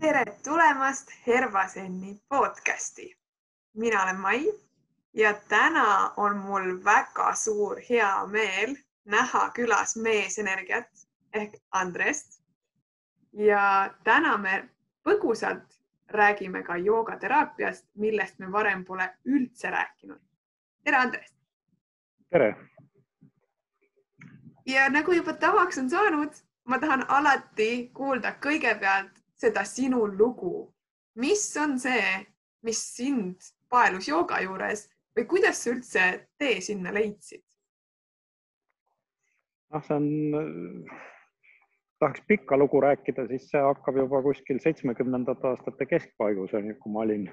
tere tulemast Hervasenni podcasti. mina olen Mai ja täna on mul väga suur hea meel näha külas meesenergiat ehk Andrest. ja täna me põgusalt räägime ka joogateraapiast, millest me varem pole üldse rääkinud. tere, Andres. tere. ja nagu juba tavaks on saanud, ma tahan alati kuulda kõigepealt seda sinu lugu. mis on see, mis sind paelus jooga juures või kuidas sa üldse tee sinna leidsid? noh, see on, tahaks pikka lugu rääkida, siis see hakkab juba kuskil seitsmekümnendate aastate keskpaigus, kui ma olin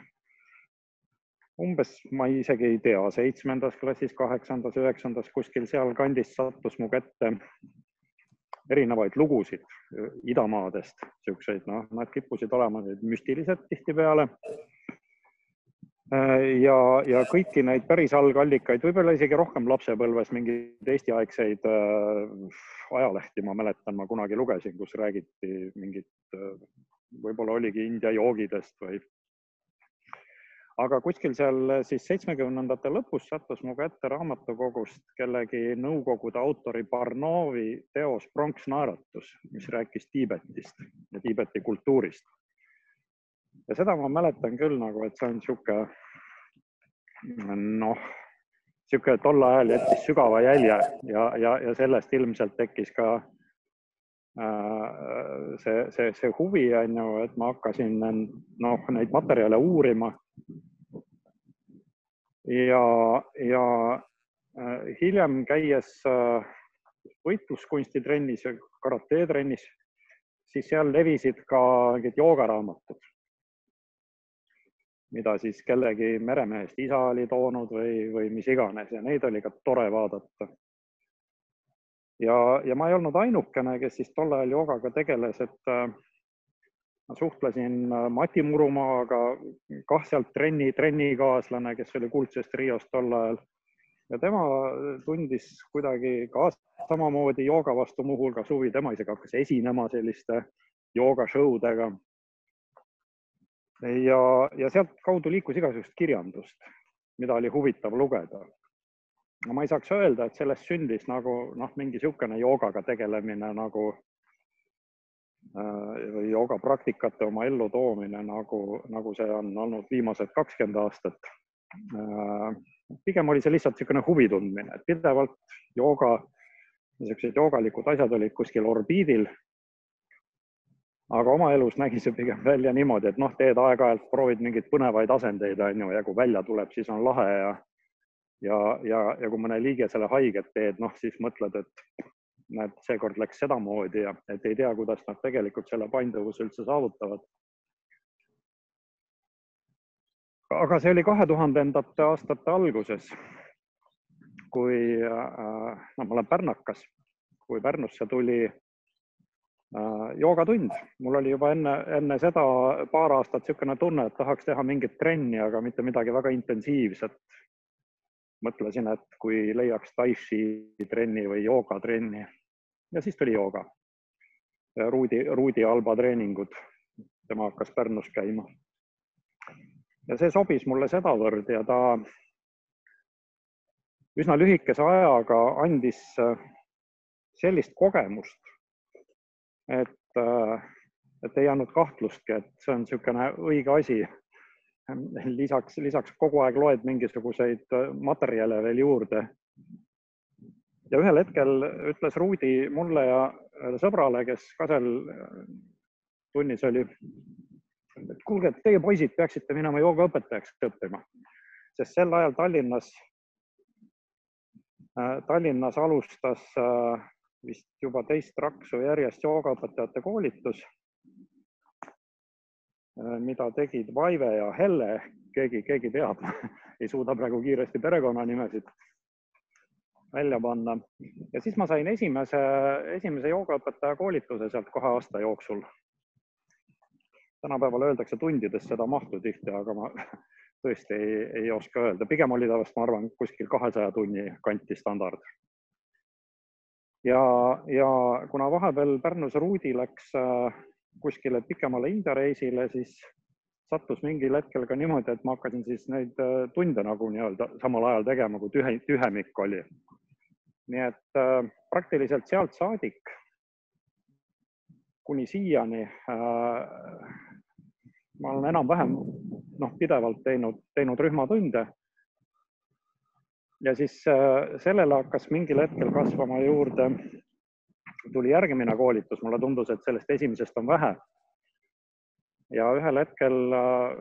umbes, ma isegi ei tea, seitsmendas klassis, kaheksandas, üheksandas, kuskil sealkandis sattus mu kätte erinevaid lugusid idamaadest, siukseid, noh, nad kippusid olema müstilised tihtipeale ja, ja kõiki neid päris algallikaid, võib-olla isegi rohkem lapsepõlves mingeid Eesti-aegseid äh, ajalehti ma mäletan, ma kunagi lugesin, kus räägiti mingit võib-olla oligi India joogidest või. Aga kuskil seal siis seitsmekümnendate lõpus sattus mu kätte raamatukogust kellegi Nõukogude autori Barnovi teos Pronksnaeratus, mis rääkis Tiibetist ja Tiibeti kultuurist ja seda ma mäletan küll nagu, et see on sihuke noh, sihuke tol ajal jättis sügava jälje ja, ja, ja sellest ilmselt tekkis ka äh, see, see, see huvi on ju, et ma hakkasin noh, neid materjale uurima. Ja, ja äh, hiljem käies äh, võitluskunstitrennis ja karate trennis, siis seal levisid ka mingid joogaraamatud mida siis kellegi meremehest isa oli toonud või, või mis iganes ja neid oli ka tore vaadata. ja, ja ma ei olnud ainukene, kes siis tol ajal joogaga tegeles, et äh, ma suhtlesin äh, Mati Murumaaga, kah sealt trenni, trennikaaslane, kes oli kuldsest Riost tol ajal. Ja tema tundis kuidagi ka samamoodi jooga vastu muuhulgas huvi, tema isegi hakkas esinema selliste jooga show dega ja, ja sealtkaudu liikus igasugust kirjandust, mida oli huvitav lugeda. ma ei saaks öelda, et sellest sündis nagu noh, mingi niisugune joogaga tegelemine nagu äh, või joogapraktikate oma ellu toomine, nagu, nagu see on olnud viimased kakskümmend aastat. Äh, pigem oli see lihtsalt niisugune huvi tundmine, et pidevalt jooga, niisugused joogalikud asjad olid kuskil orbiidil aga oma elus nägi see pigem välja niimoodi, et noh, teed aeg-ajalt, proovid mingeid põnevaid asendeid, on ju, ja kui välja tuleb, siis on lahe ja ja, ja, ja kui mõne liigesele haiget teed, noh siis mõtled, et näed, seekord läks sedamoodi ja et ei tea, kuidas nad tegelikult selle painduvuse üldse saavutavad. aga see oli kahe tuhandendate aastate alguses, kui äh,, no ma olen pärnakas, kui Pärnusse tuli Äh, joogatund, mul oli juba enne, enne seda paar aastat niisugune tunne, et tahaks teha mingit trenni, aga mitte midagi väga intensiivset. Mõtlesin, et kui leiaks tai-chi trenni või joogatrenni ja siis tuli jooga. Ruudi, Ruudi Alba treeningud, tema hakkas Pärnus käima. ja see sobis mulle sedavõrd ja ta üsna lühikese ajaga andis sellist kogemust et, äh, et ei andnud kahtlustki, et see on niisugune õige asi. lisaks, lisaks kogu aeg loed mingisuguseid äh, materjale veel juurde. ja ühel hetkel ütles Ruudi mulle ja sõbrale, kes ka seal äh, tunnis oli, et kuulge, et teie poisid peaksite minema joogaõpetajaks õppima, sest sel ajal Tallinnas, Tallinnas alustas vist juba teist raksu järjest joogaõpetajate koolitus, äh, mida tegid Vaive ja Helle, keegi, keegi teab ei suuda praegu kiiresti perekonnanimesid välja panna. ja siis ma sain esimese, esimese joogaõpetaja koolituse sealt kahe aasta jooksul. tänapäeval öeldakse tundides seda mahtu tihti, aga ma tõesti ei, ei oska öelda, pigem oli ta vast, ma arvan, kuskil kahesaja tunni kanti standard ja, ja kuna vahepeal Pärnus Ruudi läks äh, kuskile pikemale India reisile, siis sattus mingil hetkel ka niimoodi, et ma hakkasin siis neid äh, tunde nagu nii-öelda samal ajal tegema, kui tühe, tühemik oli. nii et äh, praktiliselt sealt saadik kuni siiani äh, ma olen enam-vähem noh, pidevalt teinud, teinud rühmatunde. ja siis äh, sellele hakkas mingil hetkel kasvama juurde, tuli järgmine koolitus, mulle tundus, et sellest esimesest on vähe. ja ühel hetkel äh,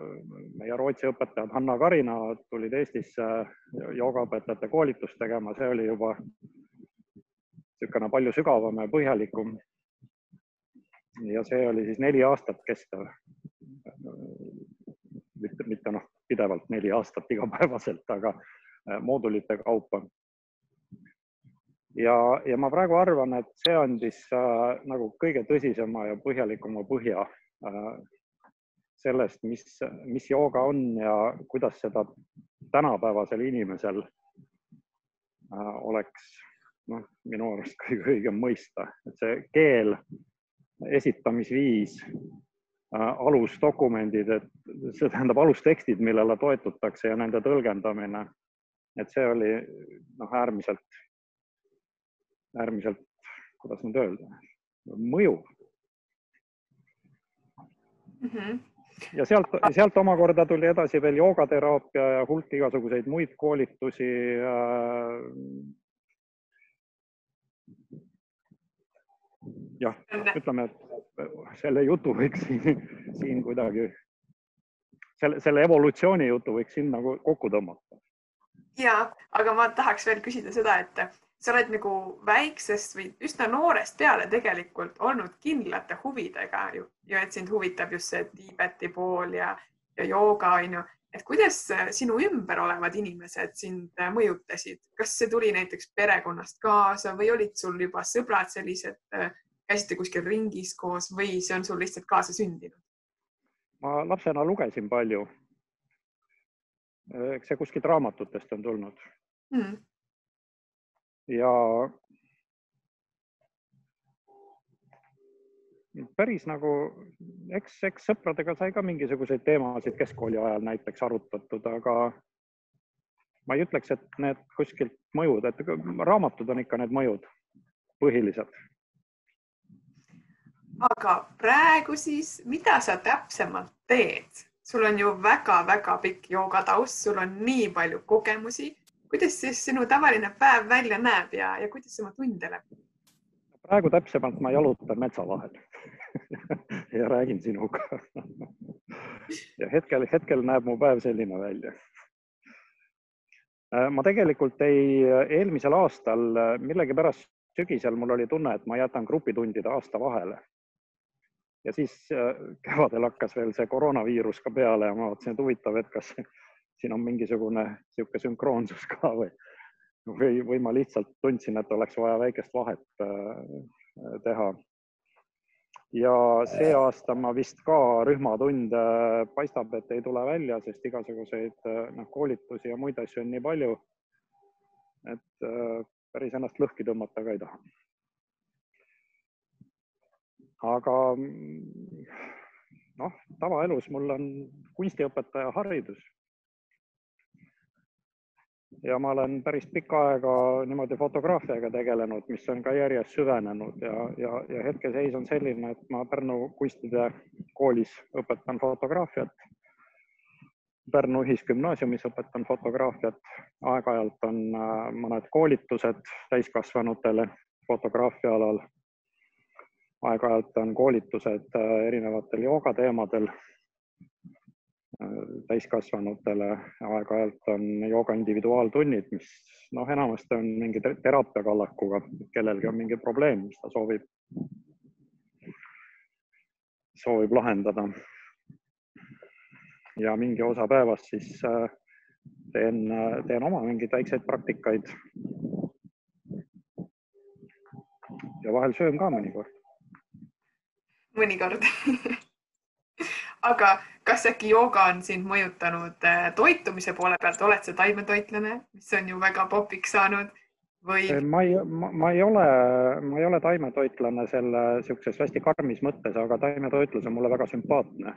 meie Rootsi õpetajad Hanna Karina tulid Eestisse joogaõpetajate koolitust tegema, see oli juba niisugune palju sügavam ja põhjalikum. ja see oli siis neli aastat kestev mitte, mitte noh, pidevalt neli aastat igapäevaselt, aga äh, moodulite kaupa. Ja, ja ma praegu arvan, et see andis äh, nagu kõige tõsisema ja põhjalikuma põhja äh, sellest, mis, mis jooga on ja kuidas seda tänapäevasel inimesel äh, oleks noh, minu arust kõige õigem mõista, et see keel, esitamisviis Äh, alusdokumendid, et see tähendab alustekstid, millele toetutakse ja nende tõlgendamine. et see oli noh, äärmiselt, äärmiselt, kuidas nüüd öelda, mõjuv mm. -hmm. ja sealt, sealt omakorda tuli edasi veel joogateraapia ja hulk igasuguseid muid koolitusi äh, jah, ütleme, et selle jutu võiks siin, siin kuidagi, selle, selle evolutsiooni jutu võiks siin nagu kokku tõmmata. ja, aga ma tahaks veel küsida seda, et sa oled nagu väiksest või üsna noorest peale tegelikult olnud kindlate huvidega ju ja et sind huvitab just see Tiibeti pool ja, ja jooga on ju, et kuidas sinu ümber olevad inimesed sind mõjutasid, kas see tuli näiteks perekonnast kaasa või olid sul juba sõbrad sellised käisite kuskil ringis koos või see on sul lihtsalt kaasasündinud? ma lapsena lugesin palju. eks see kuskilt raamatutest on tulnud mm.. Ja päris nagu, eks, eks sõpradega sai ka mingisuguseid teemasid keskkooli ajal näiteks arutatud, aga ma ei ütleks, et need kuskilt mõjud, et raamatud on ikka need mõjud põhilised aga praegu siis, mida sa täpsemalt teed? sul on ju väga-väga pikk joogataust, sul on nii palju kogemusi. Kuidas siis sinu tavaline päev välja näeb ja, ja kuidas oma tunde läbi? praegu täpsemalt ma jalutan metsa vahel ja räägin sinuga ja hetkel, hetkel näeb mu päev selline välja. ma tegelikult ei, eelmisel aastal millegipärast sügisel mul oli tunne, et ma jätan grupitundide aasta vahele ja siis äh, kevadel hakkas veel see koroonaviirus ka peale ja ma mõtlesin, et huvitav, et kas siin on mingisugune niisugune sünkroonsus ka või, või, või ma lihtsalt tundsin, et oleks vaja väikest vahet äh, teha. ja see aasta ma vist ka rühmatunde paistab, et ei tule välja, sest igasuguseid äh, noh, koolitusi ja muid asju on nii palju. et päris ennast lõhki tõmmata ka ei taha aga noh, tavaelus mul on kunstiõpetaja haridus. Ja ma olen päris pikka aega niimoodi fotograafiaga tegelenud, mis on ka järjest süvenenud ja, ja, ja hetkeseis on selline, et ma Pärnu kunstide koolis õpetan fotograafiat. Pärnu Ühisgümnaasiumis õpetan fotograafiat, aeg-ajalt on äh, mõned koolitused täiskasvanutele fotograafia alal. Aeg-ajalt on koolitused äh, erinevatel joogateemadel täiskasvanutele, aeg-ajalt on jooga individuaaltunnid, mis noh, enamasti on mingi teraapia kallakuga, kellelgi on mingi probleem, mis ta soovib, soovib lahendada. ja mingi osa päevast siis äh, teen, teen oma mingeid väikseid praktikaid. ja vahel söön ka mõnikord mõnikord aga kas äkki jooga on sind mõjutanud äh, toitumise poole pealt, oled sa taimetoitlane, mis on ju väga popiks saanud või? ma ei, ma ei ole, ma ei ole taimetoitlane selle niisuguses hästi karmis mõttes, aga taimetoitlus on mulle väga sümpaatne.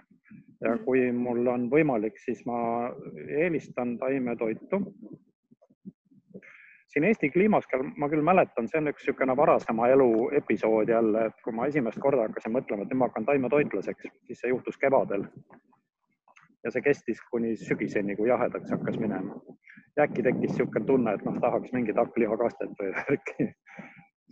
ja Mhm. kui mul on võimalik, siis ma eelistan taimetoitu. siin Eesti kliimas ma küll mäletan, see on üks niisugune varasema elu episood jälle, et kui ma esimest korda hakkasin mõtlema, et nüüd ma hakkan taimetoitlaseks, siis see juhtus kevadel. Ja see kestis kuni sügiseni, kui jahedaks hakkas minema ja äkki tekkis niisugune tunne, et noh, tahaks mingit hakklihakastet või värki.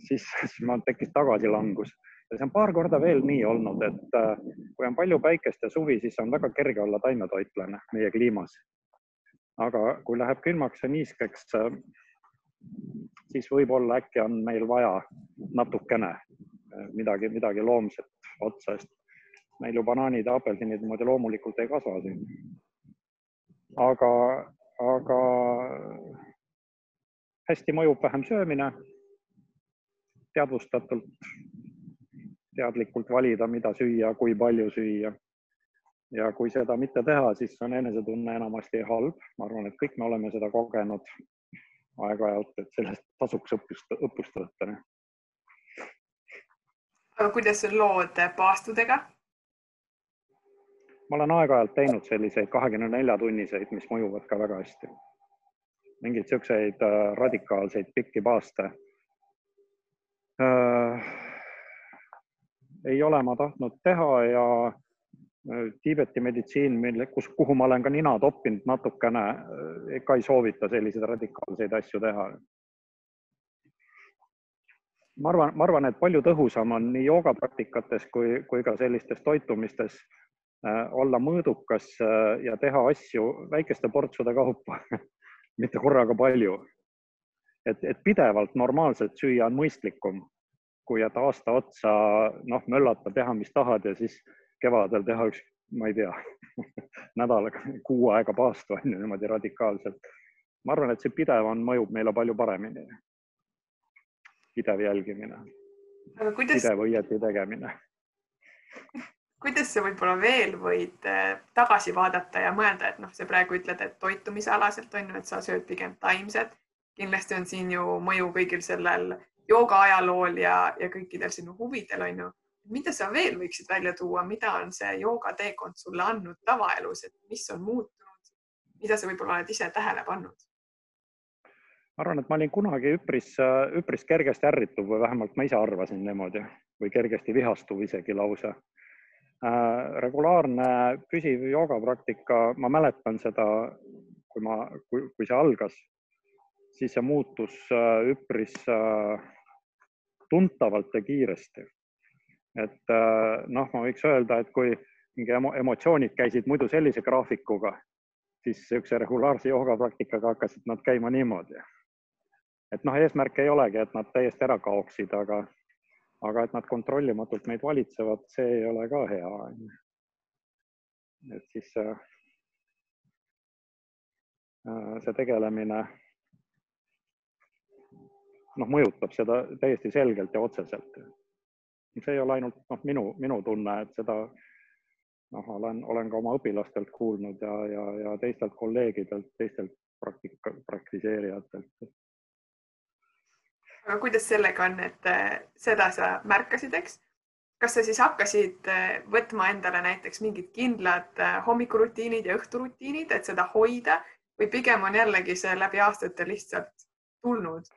siis, siis mul tekkis tagasilangus ja see on paar korda veel nii olnud, et äh, kui on palju päikest ja suvi, siis on väga kerge olla taimetoitlane meie kliimas. aga kui läheb külmaks ja niiskeks, siis võib-olla äkki on meil vaja natukene äh, midagi, midagi loomset otsa, sest meil ju banaanid ja apelsinid niimoodi loomulikult ei kasva siin. aga aga hästi mõjub vähem söömine, teadvustatult, teadlikult valida, mida süüa, kui palju süüa. ja kui seda mitte teha, siis on enesetunne enamasti halb. ma arvan, et kõik me oleme seda kogenud aeg-ajalt, et sellest tasuks õppust, õppust võtta. aga kuidas on lood paastudega? Ma olen aeg-ajalt teinud selliseid kahekümne nelja tunniseid, mis mõjuvad ka väga hästi. mingeid siukseid radikaalseid pikki paaste äh,. ei ole ma tahtnud teha ja Tiibeti meditsiin, mille, kus, kuhu ma olen ka nina toppinud natukene, ka ei soovita selliseid radikaalseid asju teha. ma arvan, ma arvan, et palju tõhusam on nii joogapraktikates kui, kui ka sellistes toitumistes olla mõõdukas ja teha asju väikeste portsude kaupa mitte korraga palju. et, et pidevalt normaalselt süüa on mõistlikum, kui et aasta otsa noh, möllata, teha, mis tahad ja siis kevadel teha üks, ma ei tea nädal, kuu aega paastu on ju niimoodi radikaalselt. ma arvan, et see pidev on, mõjub meile palju paremini. pidev jälgimine. Kuidas... pidev õieti tegemine kuidas sa võib-olla veel võid tagasi vaadata ja mõelda, et noh, sa praegu ütled, et toitumisalaselt on ju, et sa sööd pigem taimset. kindlasti on siin ju mõju kõigil sellel jooga ajalool ja, ja kõikidel sinu huvidel on ju. mida sa veel võiksid välja tuua, mida on see joogateekond sulle andnud tavaelus, et mis on muutunud, mida sa võib-olla oled ise tähele pannud? ma arvan, et ma olin kunagi üpris, üpris kergesti ärrituv või vähemalt ma ise arvasin niimoodi või kergesti vihastuv isegi lausa regulaarne püsiv joogapraktika, ma mäletan seda, kui ma, kui, kui see algas, siis see muutus üpris tuntavalt ja kiiresti. et noh, ma võiks öelda, et kui mingi emotsioonid käisid muidu sellise graafikuga, siis niisuguse regulaarse joogapraktikaga hakkasid nad käima niimoodi. et noh, eesmärk ei olegi, et nad täiesti ära kaoksid, aga aga et nad kontrollimatult meid valitsevad, see ei ole ka hea. et siis see tegelemine noh, mõjutab seda täiesti selgelt ja otseselt. see ei ole ainult noh, minu, minu tunne, et seda noh, olen, olen ka oma õpilastelt kuulnud ja, ja, ja teistelt kolleegidelt, teistelt praktika, praktiseerijatelt aga kuidas sellega on, et seda sa märkasid, eks? kas sa siis hakkasid võtma endale näiteks mingid kindlad hommikurutiinid ja õhturutiinid, et seda hoida või pigem on jällegi see läbi aastate lihtsalt tulnud?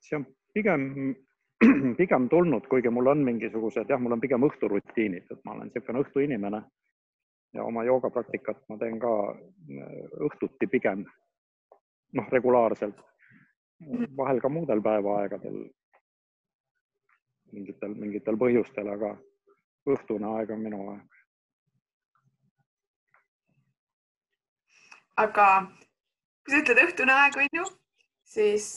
see on pigem, pigem tulnud, kuigi mul on mingisugused, jah, mul on pigem õhturutiinid, et ma olen niisugune õhtuinimene ja oma joogapraktikat ma teen ka õhtuti pigem noh, regulaarselt vahel ka muudel päevaaegadel mingitel, mingitel põhjustel, aga õhtune aeg on minu aeg. aga kui sa ütled õhtune aeg, on ju, siis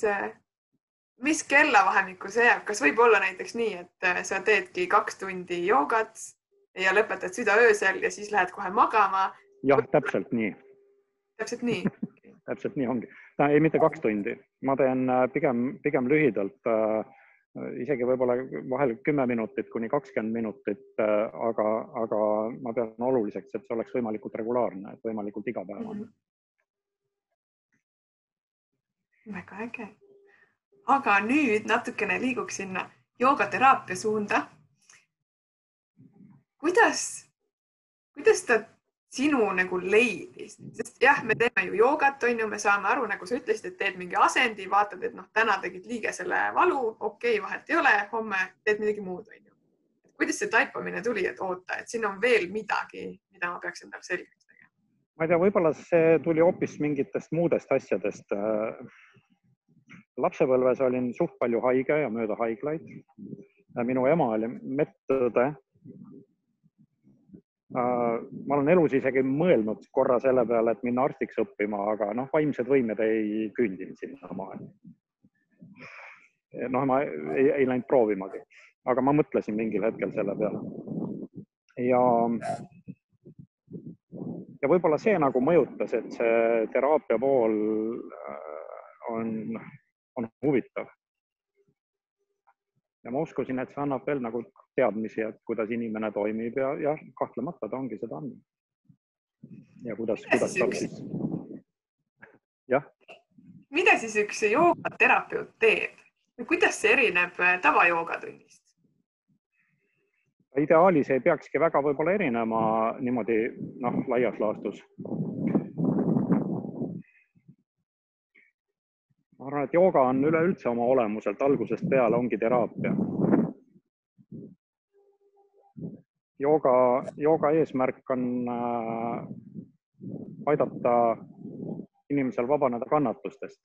mis kellavahemikku see jääb, kas võib olla näiteks nii, et sa teedki kaks tundi joogat ja lõpetad südaöösel ja siis lähed kohe magama? jah, täpselt nii. täpselt nii täpselt nii ongi. Ei, mitte kaks tundi, ma teen pigem, pigem lühidalt äh,, isegi võib-olla vahel kümme minutit kuni kakskümmend minutit äh,, aga, aga ma pean oluliseks, et see oleks võimalikult regulaarne, et võimalikult igapäevane mm. -hmm. väga äge. aga nüüd natukene liiguks sinna joogateraapia suunda. kuidas, kuidas ta sinu nagu leidis, sest jah, me teeme ju joogat, on ju, me saame aru, nagu sa ütlesid, et teed mingi asendi, vaatad, et noh, täna tegid liigesele valu, okei okay,, vahet ei ole, homme teed midagi muud, on ju. kuidas see taipamine tuli, et oota, et siin on veel midagi, mida ma peaks endale selgeks tegema? ma ei tea, võib-olla see tuli hoopis mingitest muudest asjadest. lapsepõlves olin suht palju haige ja mööda haiglaid. minu ema oli medõde Äh, ma olen elus isegi mõelnud korra selle peale, et minna arstiks õppima, aga noh, vaimsed võimed ei kündinud sinnamaani. noh, ma ei, ei läinud proovimagi, aga ma mõtlesin mingil hetkel selle peale. ja, ja võib-olla see nagu mõjutas, et see teraapia pool äh, on, on huvitav ja ma uskusin, et see annab veel nagu teadmisi, et kuidas inimene toimib ja, ja kahtlemata ta ongi seda andnud. ja kuidas, kuidas tal siis, jah. mida siis üks joogaterapeut teeb kuidas see erineb äh, tavajoogatunnist? ideaalis ei peakski väga võib-olla erinema niimoodi noh, laias laastus. Ma arvan, et jooga on üleüldse oma olemuselt algusest peale ongi teraapia jooga, jooga eesmärk on äh, aidata inimesel vabaneda kannatustest.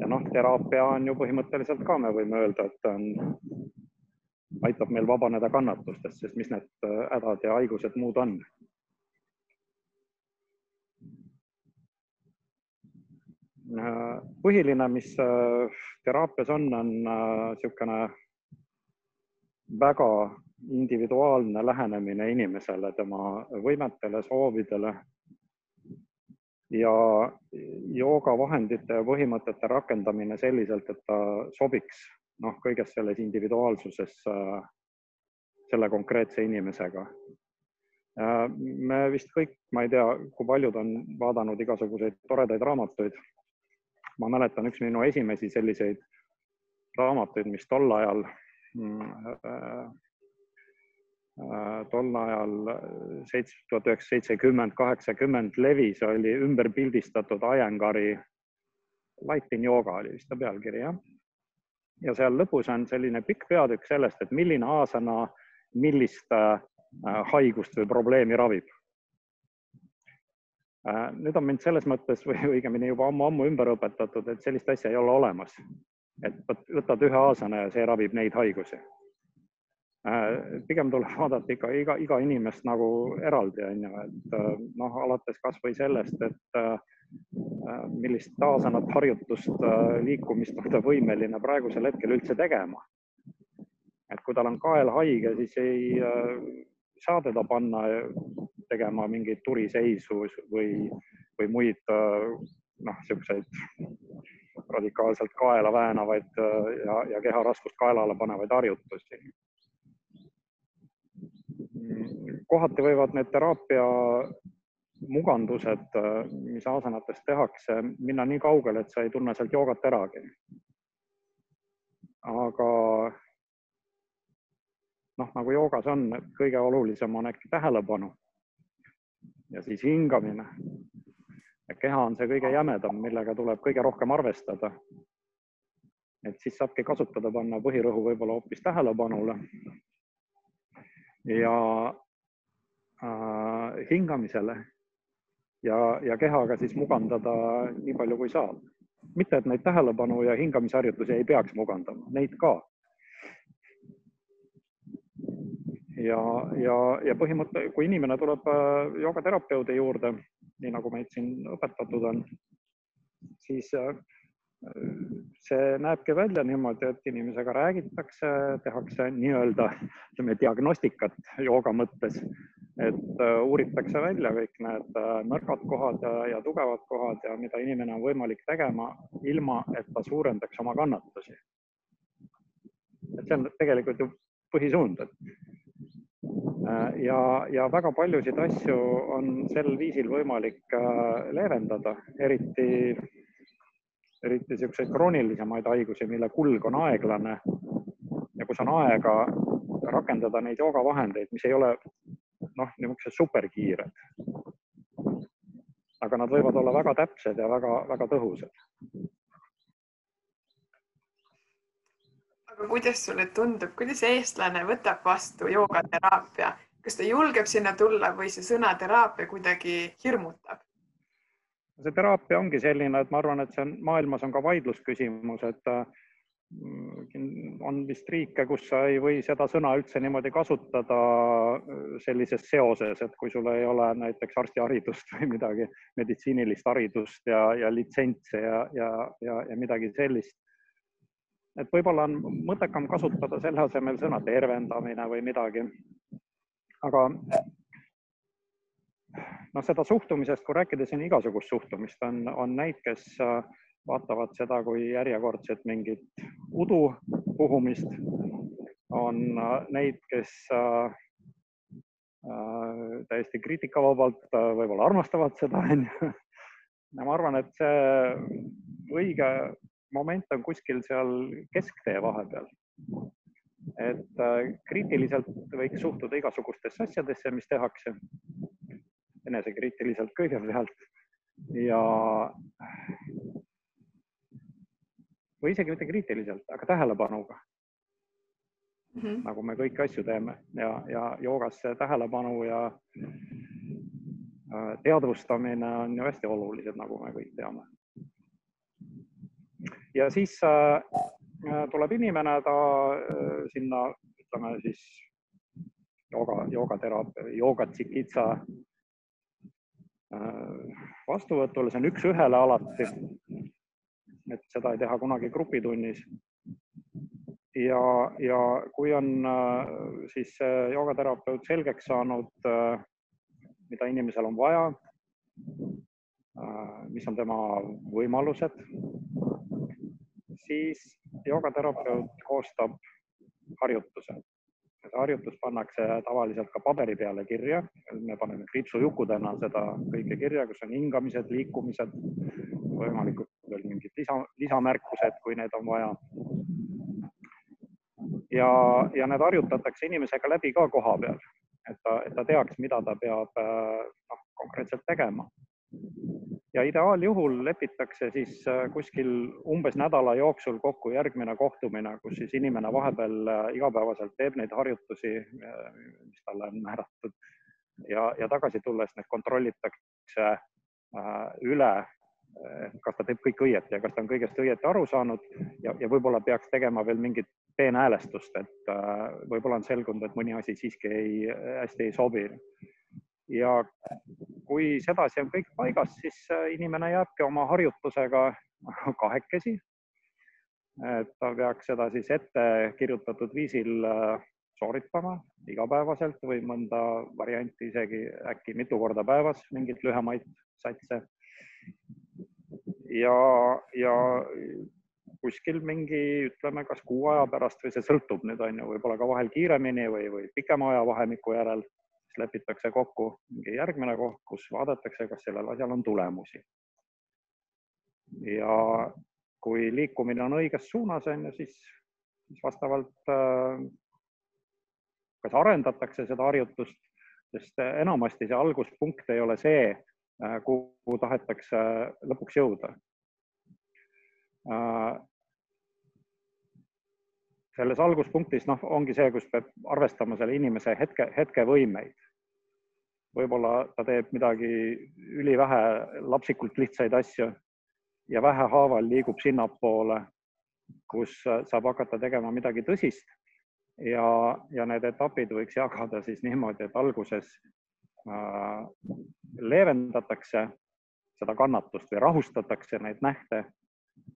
ja noh, teraapia on ju põhimõtteliselt ka, me võime öelda, et on, aitab meil vabaneda kannatustest, sest mis need äh, hädad ja haigused muud on. Põhiline, mis teraapias on, on niisugune väga individuaalne lähenemine inimesele, tema võimetele, soovidele ja joogavahendite ja põhimõtete rakendamine selliselt, et ta sobiks noh, kõiges selles individuaalsuses äh, selle konkreetse inimesega. me vist kõik, ma ei tea, kui paljud on vaadanud igasuguseid toredaid raamatuid. Ma mäletan, üks minu esimesi selliseid raamatuid, mis tol ajal mm, äh, Äh, tol ajal seitse, tuhat üheksasada seitsekümmend, kaheksakümmend levis, oli ümber pildistatud Aiengari Light in Yoga oli vist ta pealkiri jah. ja seal lõpus on selline pikk peatükk sellest, et milline asana millist äh, haigust või probleemi ravib. Äh, nüüd on mind selles mõttes või õigemini juba ammu-ammu ümber õpetatud, et sellist asja ei ole olemas. et võtad ühe asana ja see ravib neid haigusi Äh, pigem tuleb vaadata ikka iga, iga inimest nagu eraldi, on ju, et äh, noh, alates kasvõi sellest, et millist taasanat harjutust, liikumist on ta võimeline praegusel hetkel üldse tegema. et kui tal on kael haige, siis ei saa teda panna tegema mingeid turiseisu või, või muid noh, niisuguseid radikaalselt kaela väänavaid ja, ja keha raskust kaelale panevaid harjutusi kohati võivad need teraapia mugandused, mis asanates tehakse, minna nii kaugele, et sa ei tunne sealt joogat äragi. aga noh, nagu joogas on, kõige olulisem on äkki tähelepanu ja siis hingamine. keha on see kõige jämedam, millega tuleb kõige rohkem arvestada. et siis saabki kasutada, panna põhirõhu võib-olla hoopis tähelepanule ja äh, hingamisele ja, ja kehaga siis mugandada nii palju, kui saab. mitte, et neid tähelepanu ja hingamisharjutusi ei peaks mugandama, neid ka. Ja, ja, ja põhimõte, kui inimene tuleb äh, joogaterapeudi juurde, nii nagu meid siin õpetatud on, siis äh, see näebki välja niimoodi, et inimesega räägitakse, tehakse nii-öelda ütleme diagnostikat jooga mõttes, et äh, uuritakse välja kõik need nõrgad kohad ja, tugevad kohad ja mida inimene on võimalik tegema, ilma et ta suurendaks oma kannatusi. et see on tegelikult ju põhisuund, et ja, ja väga paljusid asju on sel viisil võimalik leevendada, eriti eriti niisuguseid kroonilisemaid haigusi, mille kulg on aeglane ja kus on aega rakendada neid joogavahendeid, mis ei ole noh, niisugused superkiired. aga nad võivad olla väga täpsed ja väga-väga tõhusad. Aga kuidas sulle tundub, kuidas eestlane võtab vastu joogateraapia, kas ta julgeb sinna tulla või see sõna teraapia kuidagi hirmutab? see teraapia ongi selline, et ma arvan, et see on, maailmas on ka vaidlusküsimus, et Mm, on vist riike, kus sa ei või seda sõna üldse niimoodi kasutada äh, sellises seoses, et kui sul ei ole näiteks arstiharidust või midagi, meditsiinilist haridust ja, ja litsentse ja, ja, ja, ja midagi sellist. Et võib-olla on mõttekam kasutada selle asemel sõna tervendamine või midagi. aga noh, seda suhtumisest, kui rääkida siin igasugust suhtumist, on, on neid, kes äh, vaatavad seda kui järjekordset mingit udu puhumist. on äh, neid, kes äh, äh, täiesti kriitikavabalt võib-olla armastavad seda, onju. ja ma arvan, et see õige moment on kuskil seal kesktee vahepeal. et kriitiliselt võiks suhtuda igasugustesse asjadesse, mis tehakse, enesekriitiliselt kõigepealt ja või isegi mitte kriitiliselt, aga tähelepanuga mm. -hmm. nagu me kõiki asju teeme ja, ja joogas see tähelepanu ja äh, teadvustamine on ju hästi olulised, nagu me kõik teame. Ja siis äh, äh tuleb inimene, ta äh, sinna, ütleme siis jooga, joogateraapia, joogatsikitsa äh, vastuvõtule, see on üks-ühele alati et seda ei teha kunagi grupitunnis. ja, ja kui on siis joogaterapeut selgeks saanud, mida inimesel on vaja, mis on tema võimalused, siis joogaterapeut koostab harjutuse. See harjutus pannakse tavaliselt ka paberi peale kirja, me paneme kriipsujukudena seda kõike kirja, kus on hingamised, liikumised, võimalikult veel mingid lisa, lisamärkused, kui need on vaja. ja, ja need harjutatakse inimesega läbi ka koha peal, et ta, et ta teaks, mida ta peab noh, konkreetselt tegema ja ideaaljuhul lepitakse siis äh, kuskil umbes nädala jooksul kokku järgmine kohtumine, kus siis inimene vahepeal äh, igapäevaselt teeb neid harjutusi, äh, mis talle on määratud. Ja, ja tagasi tulles need kontrollitakse üle, kas ta teeb kõik õieti ja kas ta on kõigest õieti aru saanud. Ja, ja võib-olla peaks tegema veel mingit peenhäälestust, et võib-olla on selgunud, et mõni asi siiski ei, hästi ei sobi ja kui sedasi on kõik paigas, siis äh, inimene jääbki oma harjutusega kahekesi. et ta peaks seda siis ette kirjutatud viisil äh, sooritama igapäevaselt või mõnda varianti isegi äkki mitu korda päevas, mingeid lühemaid satse. ja, ja kuskil mingi, ütleme, kas kuu aja pärast või see sõltub nüüd on ju, võib-olla ka vahel kiiremini või, või pikema ajavahemiku järel siis lepitakse kokku mingi järgmine koht, kus vaadatakse, kas sellel asjal on tulemusi. ja kui liikumine on õiges suunas, on ju, siis, siis vastavalt äh, kas arendatakse seda harjutust, sest enamasti see alguspunkt ei ole see, äh, kuhu tahetakse lõpuks jõuda äh, selles alguspunktis noh, ongi see, kus peab arvestama selle inimese hetke, hetkevõimeid. võib-olla ta teeb midagi ülivähe lapsikult lihtsaid asju ja vähehaaval liigub sinnapoole, kus saab hakata tegema midagi tõsist. ja, ja need etapid võiks jagada siis niimoodi, et alguses äh, leevendatakse seda kannatust või rahustatakse neid nähte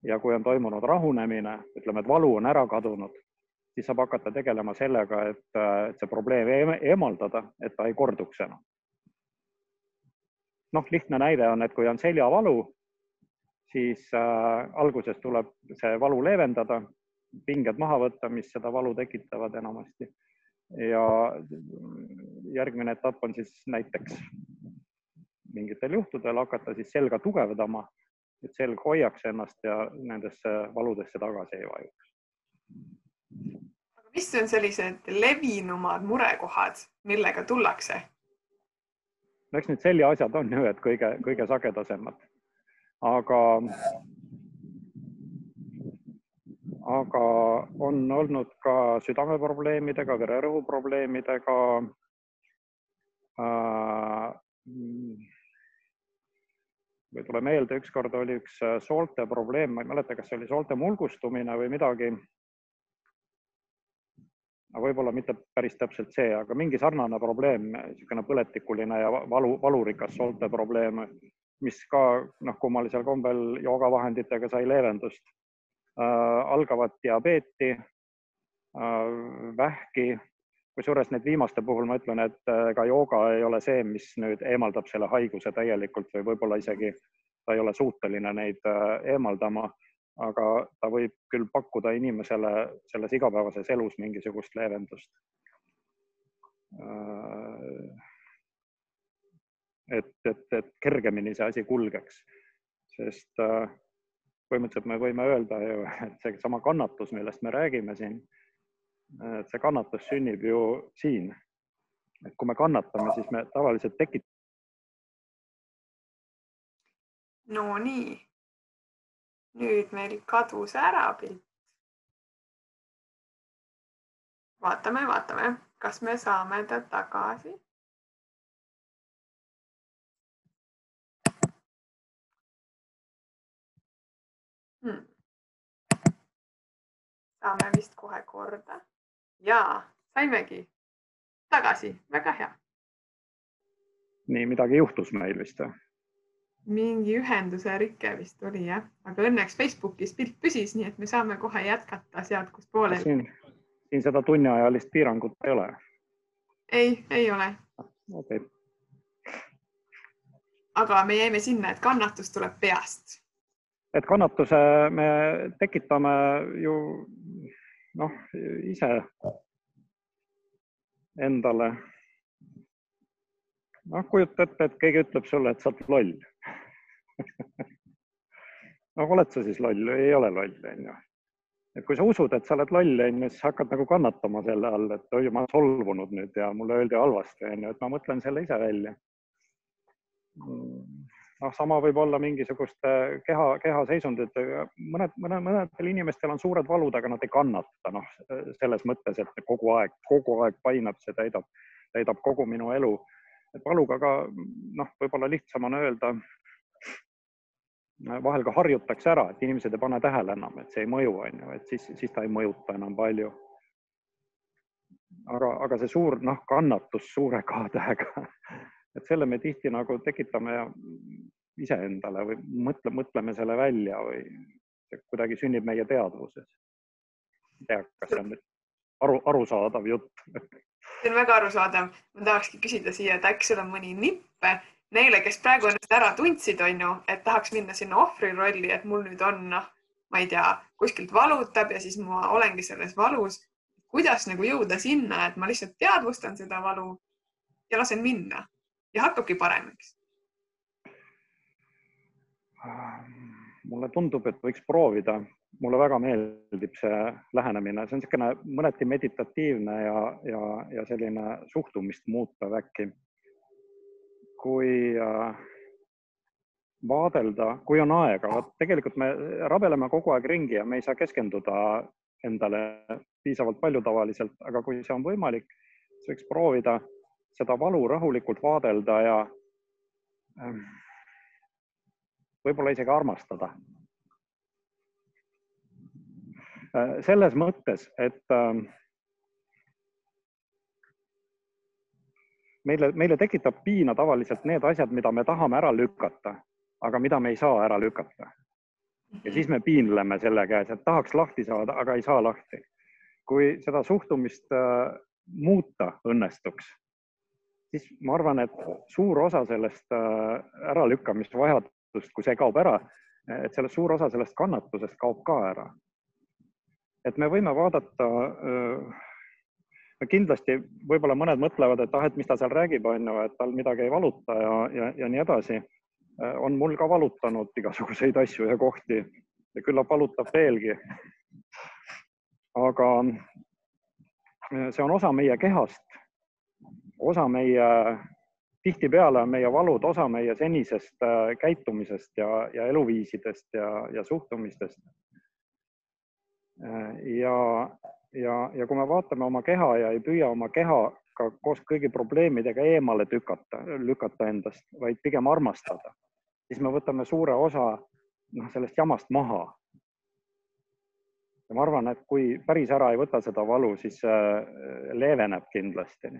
ja kui on toimunud rahunemine, ütleme, et valu on ära kadunud, siis saab hakata tegelema sellega, et, et see probleem eemaldada, et ta ei korduks enam. noh, lihtne näide on, et kui on seljavalu, siis äh, alguses tuleb see valu leevendada, pinged maha võtta, mis seda valu tekitavad enamasti. ja järgmine etapp on siis näiteks mingitel juhtudel hakata siis selga tugevdama et selg hoiaks ennast ja nendesse valudesse tagasi ei vajuks. Mis on sellised levinumad murekohad, millega tullakse? no eks need seljaasjad on ju, et kõige-kõige sagedasemad, aga aga on olnud ka südameprobleemidega, vererõhu probleemidega äh,. või tuleb meelde, ükskord oli üks äh, soolte probleem, ma ei mäleta, kas see oli soolte mulgustumine või midagi. Võib-olla mitte päris täpselt see, aga mingi sarnane probleem, niisugune põletikuline ja valu, valurikas soolte probleem, mis ka noh, kummalisel kombel joogavahenditega sai leevendust. Äh, algavat diabeeti, äh, vähki, kusjuures need viimaste puhul ma ütlen, et äh, ka jooga ei ole see, mis nüüd eemaldab selle haiguse täielikult või võib-olla isegi ta ei ole suuteline neid eemaldama, aga ta võib küll pakkuda inimesele selles igapäevases elus mingisugust leevendust. et, et, et kergemini see asi kulgeks, sest äh, põhimõtteliselt me võime öelda ju, et seesama kannatus, millest me räägime siin, et see kannatus sünnib ju siin. et kui me kannatame, siis me tavaliselt tekitame. Nonii, nüüd meil kadus ära pilt. vaatame, vaatame, kas me saame ta tagasi hmm.. saame vist kohe korda ja saimegi tagasi, väga hea. nii, midagi juhtus meil vist või? Mingi ühenduse rike vist oli jah, aga õnneks Facebookis pilt püsis, nii et me saame kohe jätkata sealt, kus pooleli. siin, siin seda tunniajalist piirangut ei ole? ei, ei ole. okay. aga me jäime sinna, et kannatus tuleb peast et kannatuse me tekitame ju noh, ise endale. noh, kujuta ette, et keegi ütleb sulle, et sa oled loll no oled sa siis loll või ei ole loll, onju. et kui sa usud, et sa oled loll, onju, siis hakkad nagu kannatama selle all, et oi, ma olen solvunud nüüd ja mulle öeldi halvasti, onju, et ma mõtlen selle ise välja noh, sama võib olla mingisuguste keha, kehaseisunditega, mõned, mõned, mõnedel inimestel on suured valud, aga nad ei kannata, noh, selles mõttes, et kogu aeg, kogu aeg painab, see täidab, täidab kogu minu elu. et valuga ka noh, võib-olla lihtsam on öelda, vahel ka harjutakse ära, et inimesed ei pane tähele enam, et see ei mõju, on ju, et siis, siis ta ei mõjuta enam palju. aga, aga see suur noh, kannatus suure K-tähega et selle me tihti nagu tekitame iseendale või mõtle, mõtleme selle välja või kuidagi sünnib meie teadvuses. ei tea, kas see on nüüd aru, arusaadav jutt see on väga arusaadav. ma tahakski küsida siia, et äkki sul on mõni nipp neile, kes praegu ennast ära tundsid, on ju, et tahaks minna sinna ohvri rolli, et mul nüüd on, noh, ma ei tea, kuskilt valutab ja siis ma olengi selles valus. kuidas nagu jõuda sinna, et ma lihtsalt teadvustan seda valu ja lasen minna ja hakkabki parem, eks? mulle tundub, et võiks proovida, mulle väga meeldib see lähenemine, see on niisugune mõneti meditatiivne ja, ja, ja selline suhtumist muutev äkki. Kui äh, vaadelda, kui on aega, vot tegelikult me rabeleme kogu aeg ringi ja me ei saa keskenduda endale piisavalt palju tavaliselt, aga kui see on võimalik, siis võiks proovida seda valu rahulikult vaadelda ja ähm, võib-olla isegi armastada. Äh, selles mõttes, et meile, meile tekitab piina tavaliselt need asjad, mida me tahame ära lükata, aga mida me ei saa ära lükata. ja siis me piinleme selle käes, et tahaks lahti saada, aga ei saa lahti. kui seda suhtumist äh, muuta õnnestuks, siis ma arvan, et suur osa sellest äh, äralükkamisvajadust, kui see kaob ära, et sellest suur osa sellest kannatusest kaob ka ära. et me võime vaadata, äh, kindlasti võib-olla mõned mõtlevad, et ah, et mis ta seal räägib, on ju, et tal midagi ei valuta ja, ja, ja nii edasi. on mul ka valutanud igasuguseid asju ja kohti ja küllap valutab veelgi. aga see on osa meie kehast, osa meie, tihtipeale on meie valud osa meie senisest käitumisest ja, ja eluviisidest ja, ja suhtumistest. ja, ja, ja kui me vaatame oma keha ja ei püüa oma keha ka koos kõigi probleemidega eemale tükata, lükata endast, vaid pigem armastada, siis me võtame suure osa noh, sellest jamast maha. ja ma arvan, et kui päris ära ei võta seda valu, siis leeveneb kindlasti.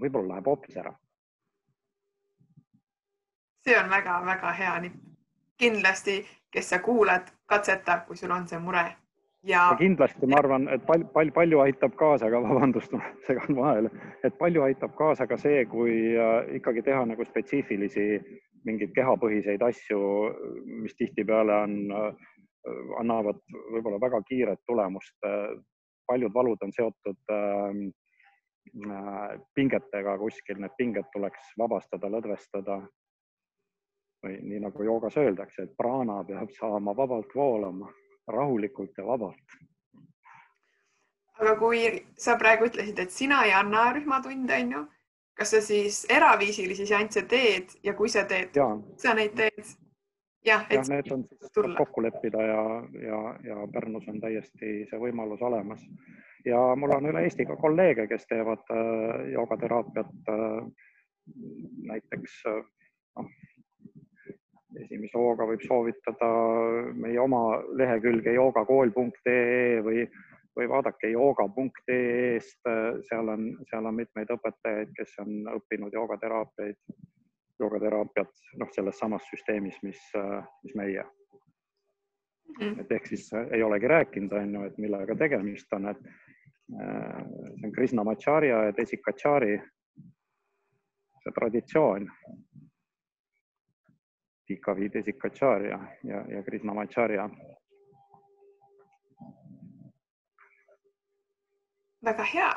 võib-olla läheb hoopis ära. see on väga-väga hea nipp. kindlasti, kes sa kuulad, katseta, kui sul on see mure ja, ja kindlasti ma arvan, et palju, palju, palju aitab kaasa ka, vabandust, ma segan vahele, et palju aitab kaasa ka see, kui äh, ikkagi teha nagu spetsiifilisi mingeid kehapõhiseid asju, mis tihtipeale on, äh, annavad võib-olla väga kiiret tulemust. paljud valud on seotud ähm, äh, pingetega kuskil, need pinged tuleks vabastada, lõdvestada. või nii nagu joogas öeldakse, et praana peab saama vabalt voolama rahulikult ja vabalt. aga kui sa praegu ütlesid, et sina ei anna rühmatunde, on ju, kas sa siis eraviisilisi seansse teed ja kui sa teed, sa neid teed? jah, et need on tulla. kokku leppida ja, ja, ja Pärnus on täiesti see võimalus olemas. ja mul on üle Eesti ka kolleege, kes teevad äh, joogateraapiat äh, näiteks äh, noh, esimese hooga võib soovitada meie oma lehekülge joogakool.ee või, või vaadake jooga.ee-st, seal on, seal on mitmeid õpetajaid, kes on õppinud joogateraapiaid, joogateraapiat, noh, selles samas süsteemis, mis, mis meie mm. -hmm. et ehk siis ei olegi rääkinud, on ju, et millega tegemist on, et äh, see on Krishna Macharya ja Desikachari see traditsioon Tikavi Desikacharya ja, ja Krishnamacharya. väga hea,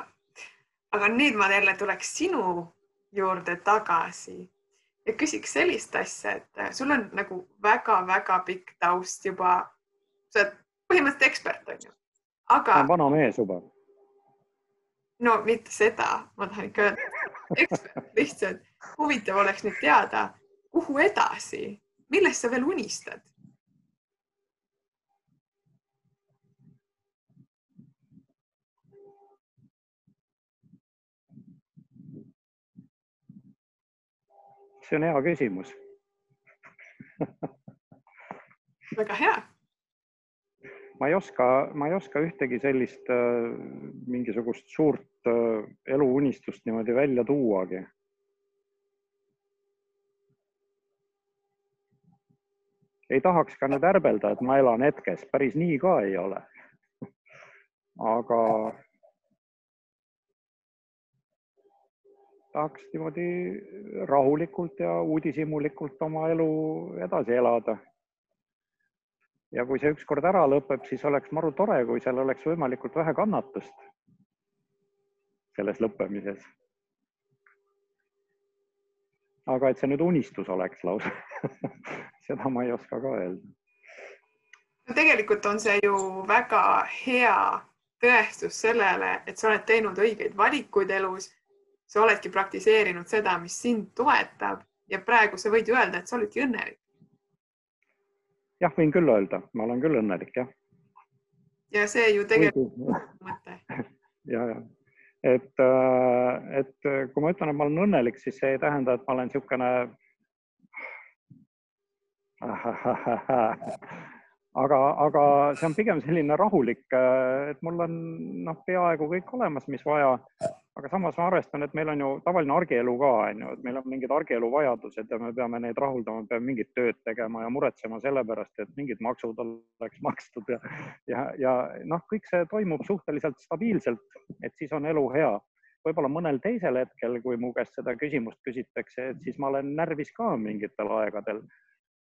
aga nüüd ma jälle tuleks sinu juurde tagasi ja küsiks sellist asja, et äh, sul on nagu väga-väga pikk taust juba, sa oled põhimõtteliselt ekspert on ju, aga. vana mees juba. no mitte seda, ma tahan ikka öelda, ekspert lihtsalt, huvitav oleks nüüd teada kuhu edasi, millest sa veel unistad? see on hea küsimus väga hea. ma ei oska, ma ei oska ühtegi sellist äh, mingisugust suurt äh, eluunistust niimoodi välja tuuagi ei tahaks ka nüüd ärbelda, et ma elan hetkes, päris nii ka ei ole. aga tahaks niimoodi rahulikult ja uudishimulikult oma elu edasi elada. ja kui see ükskord ära lõpeb, siis oleks maru tore, kui seal oleks võimalikult vähe kannatust selles lõppemises. Aga et see nüüd unistus oleks lausa seda ma ei oska ka öelda. tegelikult on see ju väga hea tõestus sellele, et sa oled teinud õigeid valikuid elus. sa oledki praktiseerinud seda, mis sind toetab ja praegu sa võid ju öelda, et sa oledki õnnelik. jah, võin küll öelda, ma olen küll õnnelik, jah. ja see ju tegelikult mõte. ja, ja et, äh, et kui ma ütlen, et ma olen õnnelik, siis see ei tähenda, et ma olen niisugune aga, aga see on pigem selline rahulik, et mul on noh, peaaegu kõik olemas, mis vaja. Aga samas ma arvestan, et meil on ju tavaline argielu ka, on ju, et meil on mingid argielu vajadused ja me peame neid rahuldama, peame mingit tööd tegema ja muretsema selle pärast, et mingid maksud oleks makstud ja, ja, ja noh, kõik see toimub suhteliselt stabiilselt, et siis on elu hea võib-olla mõnel teisel hetkel, kui mu käest seda küsimust küsitakse, et siis ma olen närvis ka mingitel aegadel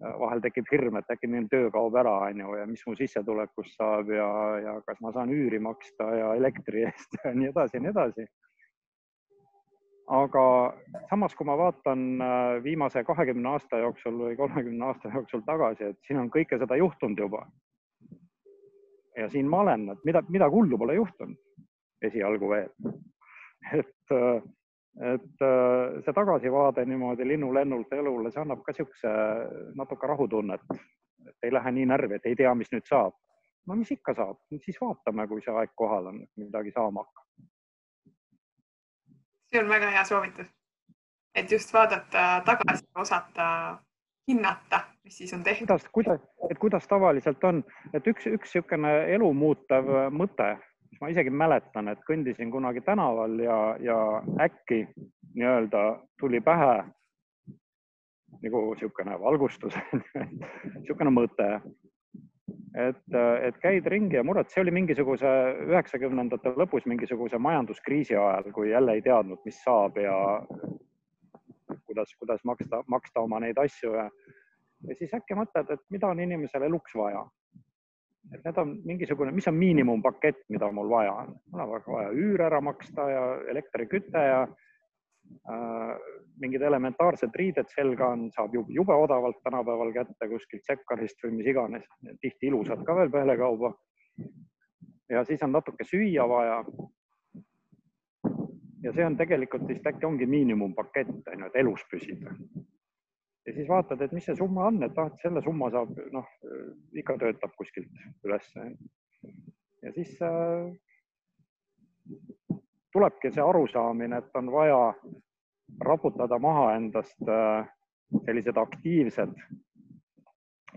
vahel tekib hirm, et äkki minu töö kaob ära, on ju, ja mis mu sissetulekust saab ja, ja kas ma saan üüri maksta ja elektri eest ja nii edasi ja nii edasi. Aga samas, kui ma vaatan äh, viimase kahekümne aasta jooksul või kolmekümne aasta jooksul tagasi, et siin on kõike seda juhtunud juba. ja siin ma olen, et mida, midagi hullu pole juhtunud esialgu veel. et, äh, et äh, see tagasivaade niimoodi linnulennult elule, see annab ka niisuguse natuke rahutunnet, et ei lähe nii närvi, et ei tea, mis nüüd saab. no mis ikka saab, siis vaatame, kui see aeg kohal on, midagi saama hakkab see on väga hea soovitus. et just vaadata tagasi, osata hinnata, mis siis on tehtud. kuidas, kuidas, et kuidas tavaliselt on, et üks, üks niisugune elu muutev mõte, mis ma isegi mäletan, et kõndisin kunagi tänaval ja, ja äkki nii-öelda tuli pähe nagu niisugune valgustus niisugune mõte, et, et käid ringi ja muretsed, see oli mingisuguse üheksakümnendate lõpus mingisuguse majanduskriisi ajal, kui jälle ei teadnud, mis saab ja kuidas, kuidas maksta, maksta oma neid asju ja, ja siis äkki mõtled, et mida on inimesel eluks vaja. et need on mingisugune, mis on miinimumpakett, mida mul vaja on, mul on vaja üür ära maksta ja elektriküte ja mingid elementaarsed riided selga on, saab jube, jube odavalt tänapäeval kätte kuskilt Sekkarist või mis iganes, tihti ilusad ka veel pealekauba. ja siis on natuke süüa vaja. ja see on tegelikult vist äkki ongi miinimumpakett, on ju, et elus püsida. ja siis vaatad, et mis see summa on, et ah, et selle summa saab, noh, ikka töötab kuskilt ülesse. ja siis äh, tulebki see arusaamine, et on vaja raputada maha endast äh, sellised aktiivsed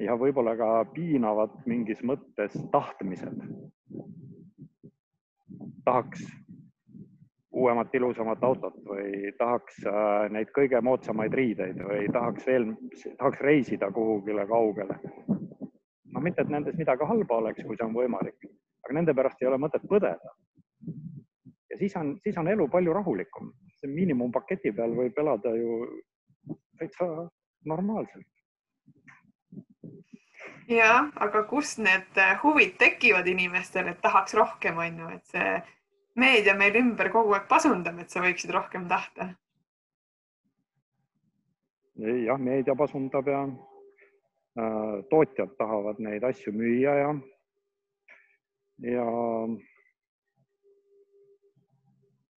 ja võib-olla ka piinavad mingis mõttes tahtmised. tahaks uuemat, ilusamat autot või tahaks äh, neid kõige moodsamaid riideid või tahaks veel, tahaks reisida kuhugile kaugele. no mitte, et nendes midagi halba oleks, kui see on võimalik, aga nende pärast ei ole mõtet põdeda siis on, siis on elu palju rahulikum. see miinimumpaketi peal võib elada ju täitsa normaalselt. ja, aga kust need huvid tekivad inimestel, et tahaks rohkem, on ju, et see meedia meil ümber kogu aeg pasundab, et sa võiksid rohkem tahta. jah, meedia pasundab ja äh, tootjad tahavad neid asju müüa ja, ja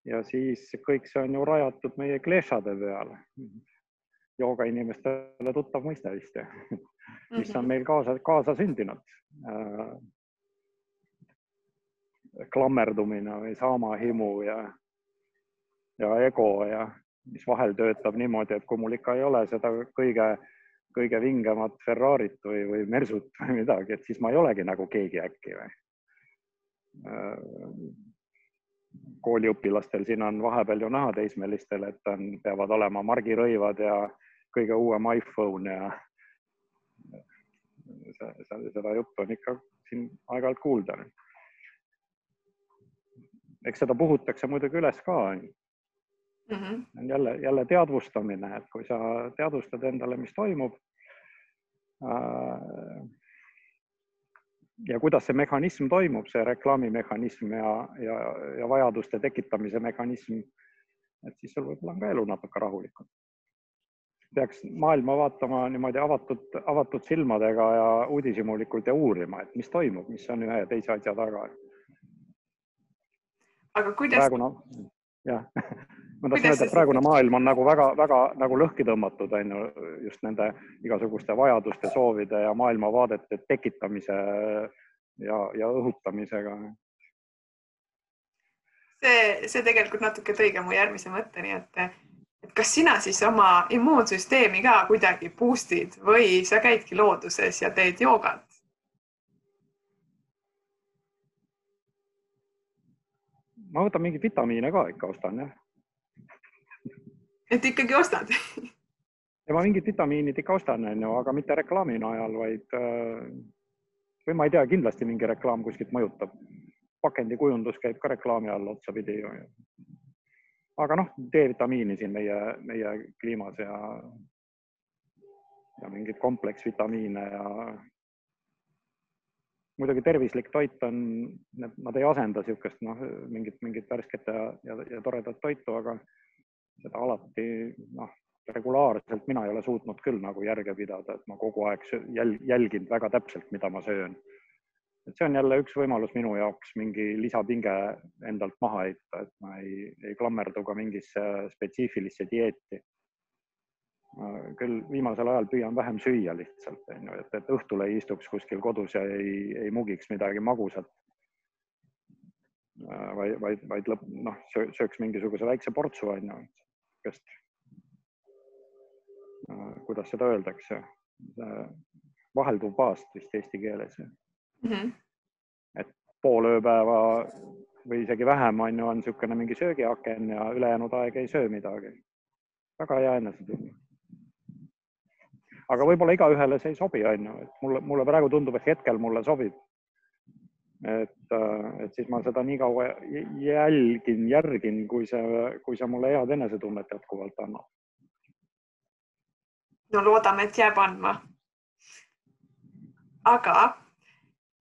ja siis kõik see on ju rajatud meie kleešade peale. joogainimestele tuttav mõiste vist ju, mis on meil kaasa, kaasa sündinud. Äh, klammerdumine või saamahimu ja, ja ego ja mis vahel töötab niimoodi, et kui mul ikka ei ole seda kõige, kõige vingemat Ferrarit või, või Mersut või midagi, et siis ma ei olegi nagu keegi äkki või äh, kooliõpilastel siin on vahepeal ju näha teismelistel, et on, peavad olema margirõivad ja kõige uuem iPhone ja seda juttu on ikka siin aeg-ajalt kuulda. eks seda puhutakse muidugi üles ka mm. -hmm. jälle, jälle teadvustamine, et kui sa teadvustad endale, mis toimub äh, ja kuidas see mehhanism toimub, see reklaamimehhanism ja, ja, ja vajaduste tekitamise mehhanism, et siis sul võib-olla on ka elu natuke rahulikum. peaks maailma vaatama niimoodi avatud, avatud silmadega ja uudishimulikult ja uurima, et mis toimub, mis on ühe ja teise asja taga. aga kuidas? praegune, jah ma tahtsin öelda, et praegune maailm on nagu väga-väga nagu lõhki tõmmatud, on ju, just nende igasuguste vajaduste, soovide ja maailmavaadete tekitamise ja, ja õhutamisega. see, see tegelikult natuke tõi ka mu järgmise mõtteni, et, et kas sina siis oma immuunsüsteemi ka kuidagi boost'id või sa käidki looduses ja teed joogat? ma võtan mingeid vitamiine ka ikka ostan jah et ikkagi ostad ja ma mingid vitamiinid ikka ostan, onju, aga mitte reklaami najal, vaid äh, või ma ei tea, kindlasti mingi reklaam kuskilt mõjutab. pakendikujundus käib ka reklaami all otsapidi. aga noh, D-vitamiini siin meie, meie kliimas ja, ja mingeid kompleksvitamiine ja muidugi tervislik toit on, nad ei asenda niisugust noh, mingit, mingit värsket ja, ja, ja toredat toitu, aga seda alati noh, regulaarselt mina ei ole suutnud küll nagu järge pidada, et ma kogu aeg jäl, jälgin väga täpselt, mida ma söön. et see on jälle üks võimalus minu jaoks mingi lisapinge endalt maha heita, et ma ei, ei klammerdu ka mingisse spetsiifilisse dieeti. küll viimasel ajal püüan vähem süüa lihtsalt, on ju, et, õhtul ei istuks kuskil kodus ja ei, ei mugiks midagi magusat vaid, vaid, vaid lõpp, noh, sööks mingisuguse väikse portsu, on ju, sihukest Äh, kuidas seda öeldakse, vahelduv paast vist eesti keeles mm. -hmm. et pool ööpäeva või isegi vähem on ju, on niisugune mingi söögiaken ja ülejäänud aeg ei söö midagi. väga hea enesetunne. aga võib-olla igaühele see ei sobi, on ju, et mulle, mulle praegu tundub, et hetkel mulle sobib. Et, äh, et siis ma seda nii kaua jälgin, järgin, kui see, kui see mulle head enesetunnet jätkuvalt annab no loodame, et jääb andma. aga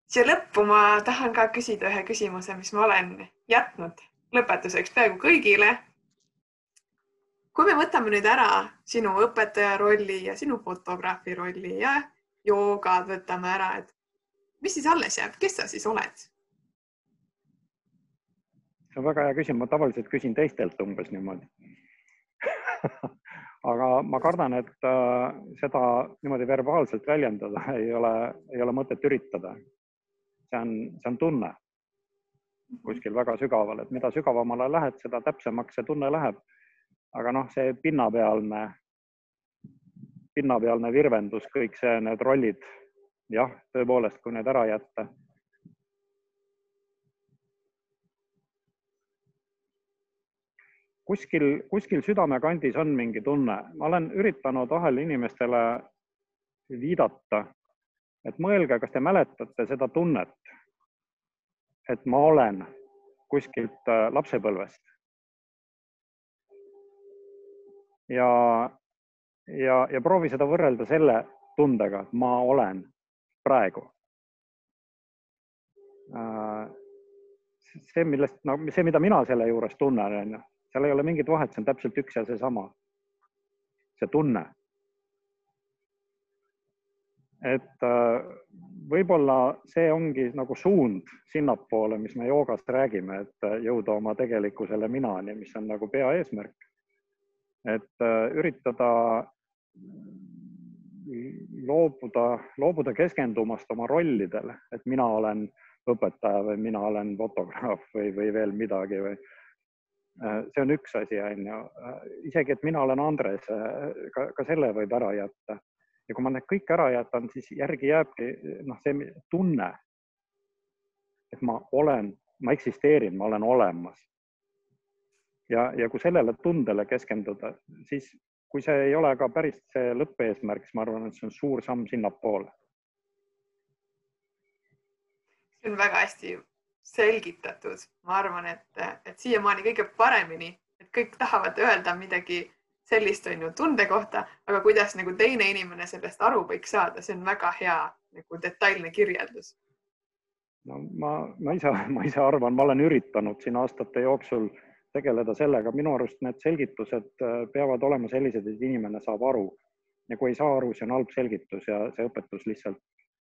siia lõppu ma tahan ka küsida ühe küsimuse, mis ma olen jätnud lõpetuseks peaaegu kõigile. kui me võtame nüüd ära sinu õpetaja rolli ja sinu fotograafi rolli ja joogad võtame ära, et mis siis alles jääb, kes sa siis oled? see on väga hea küsimus, ma tavaliselt küsin teistelt umbes niimoodi aga ma kardan, et äh, seda niimoodi verbaalselt väljendada ei ole, ei ole mõtet üritada. see on, see on tunne kuskil väga sügaval, et mida sügavamale lähed, seda täpsemaks see tunne läheb. aga noh, see pinnapealne, pinnapealne virvendus, kõik see, need rollid, jah, tõepoolest, kui need ära jätta. Kuskil, kuskil südamekandis on mingi tunne, ma olen üritanud vahel inimestele viidata, et mõelge, kas te mäletate seda tunnet, et ma olen kuskilt äh, lapsepõlvest. ja, ja, ja proovi seda võrrelda selle tundega, et ma olen praegu. Äh, see, millest, no see, mida mina selle juures tunnen, on ju seal ei ole mingit vahet, see on täpselt üks ja seesama. see tunne. et äh, võib-olla see ongi nagu suund sinnapoole, mis me joogas räägime, et äh, jõuda oma tegelikkusele minani, mis on nagu peaeesmärk. et üritada loobuda, loobuda keskendumast oma rollidele, et mina olen õpetaja või mina olen fotograaf või, või veel midagi või Äh, see on üks asi, on ju. Äh, isegi, et mina olen Andres, äh, ka, ka selle võib ära jätta. ja kui ma need kõik ära jätan, siis järgi jääbki noh, see tunne, et ma olen, ma eksisteerin, ma olen olemas. ja, ja kui sellele tundele keskenduda, siis kui see ei ole ka päris see lõppeesmärk, siis ma arvan, et see on suur samm sinnapoole. see on väga hästi selgitatud, ma arvan, et, et siiamaani kõige paremini, et kõik tahavad öelda midagi sellist on ju tunde kohta, aga kuidas nagu teine inimene sellest aru võiks saada, see on väga hea nagu detailne kirjeldus. no ma, ma ise, ma ise arvan, ma olen üritanud siin aastate jooksul tegeleda sellega, minu arust need selgitused äh, peavad olema sellised, et inimene saab aru ja kui ei saa aru, see on halb selgitus ja see õpetus lihtsalt,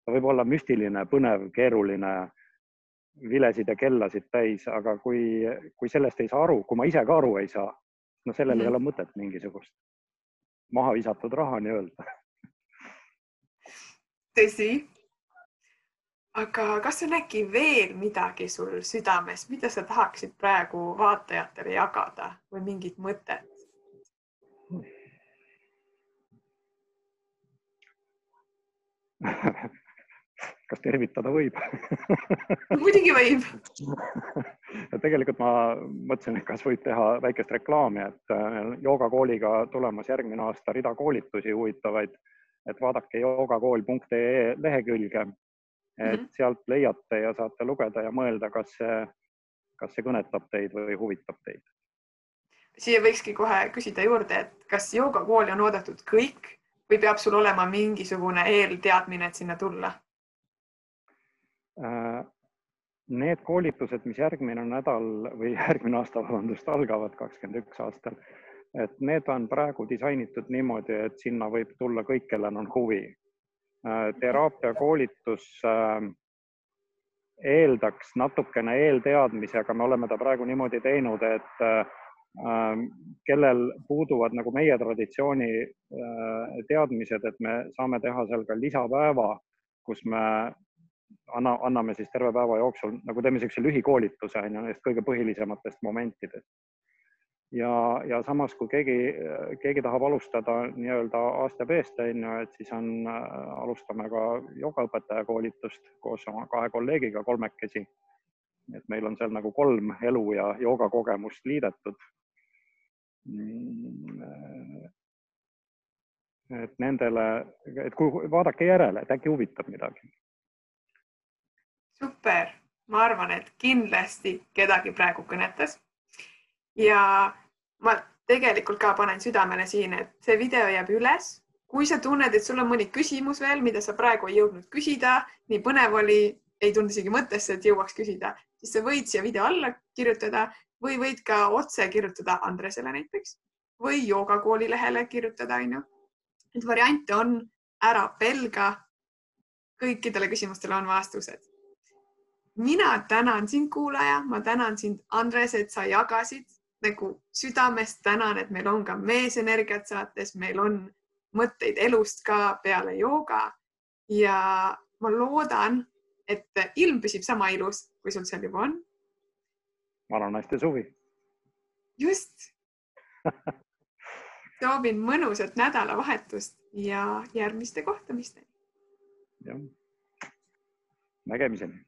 ta võib olla müstiline, põnev, keeruline vilesid ja kellasid täis, aga kui, kui sellest ei saa aru, kui ma ise ka aru ei saa, no sellel mm ei mhm. ole mõtet mingisugust maha visatud raha nii-öelda. tõsi. Aga kas on äkki veel midagi sul südames, mida sa tahaksid praegu vaatajatele jagada või mingit mõtet? kas tervitada võib? Muidugi võib. Tegelikult ma mõtlesin, et kas võib teha väikest reklaami, et äh, joogakooliga tulemas järgmine aasta rida koolitusi huvitavaid, et vaadake joogakool.ee lehekülge, et -hmm. sealt leiate ja saate lugeda ja mõelda, kas see, kas see kõnetab teid või huvitab teid. siia võikski kohe küsida juurde, et kas joogakooli on oodatud kõik või peab sul olema mingisugune eelteadmine, et sinna tulla? Äh, need koolitused, mis järgmine nädal või järgmine aasta, vabandust, algavad kakskümmend üks aastal, et need on praegu disainitud niimoodi, et sinna võib tulla kõik, kellel on huvi. Teraapiakoolitus eeldaks natukene eelteadmisi, aga me oleme ta praegu niimoodi teinud, et kellel puuduvad nagu meie traditsiooni teadmised, et me saame teha seal ka lisapäeva, kus me anna, anname siis terve päeva jooksul nagu teeme niisuguse lühikoolituse on ju neist kõige põhilisematest momentidest. Ja, ja samas, kui keegi, keegi tahab alustada nii-öelda aasta B-st on ju, et siis on, alustame ka joogaõpetaja koolitust koos oma kahe kolleegiga kolmekesi. et meil on seal nagu kolm elu ja joogakogemust liidetud et nendele, et kui vaadake järele, et äkki huvitab midagi super, ma arvan, et kindlasti kedagi praegu kõnetas. ja ma tegelikult ka panen südamele siin, et see video jääb üles. kui sa tunned, et sul on mõni küsimus veel, mida sa praegu ei jõudnud küsida, nii põnev oli, ei tulnud isegi mõttesse, et jõuaks küsida, siis sa võid siia video alla kirjutada või võid ka otse kirjutada Andresele näiteks või joogakooli lehele kirjutada, onju. et variante on, ära pelga. kõikidele küsimustele on vastused mina tänan sind, kuulaja, ma tänan sind, Andres, et sa jagasid nagu südamest tänan, et meil on ka meesenergiat saates, meil on mõtteid elust ka peale jooga ja ma loodan, et ilm püsib sama ilus, kui sul seal juba on. vananeiste suvi. just soovin mõnusat nädalavahetust ja järgmiste kohtumisteni. jah, nägemiseni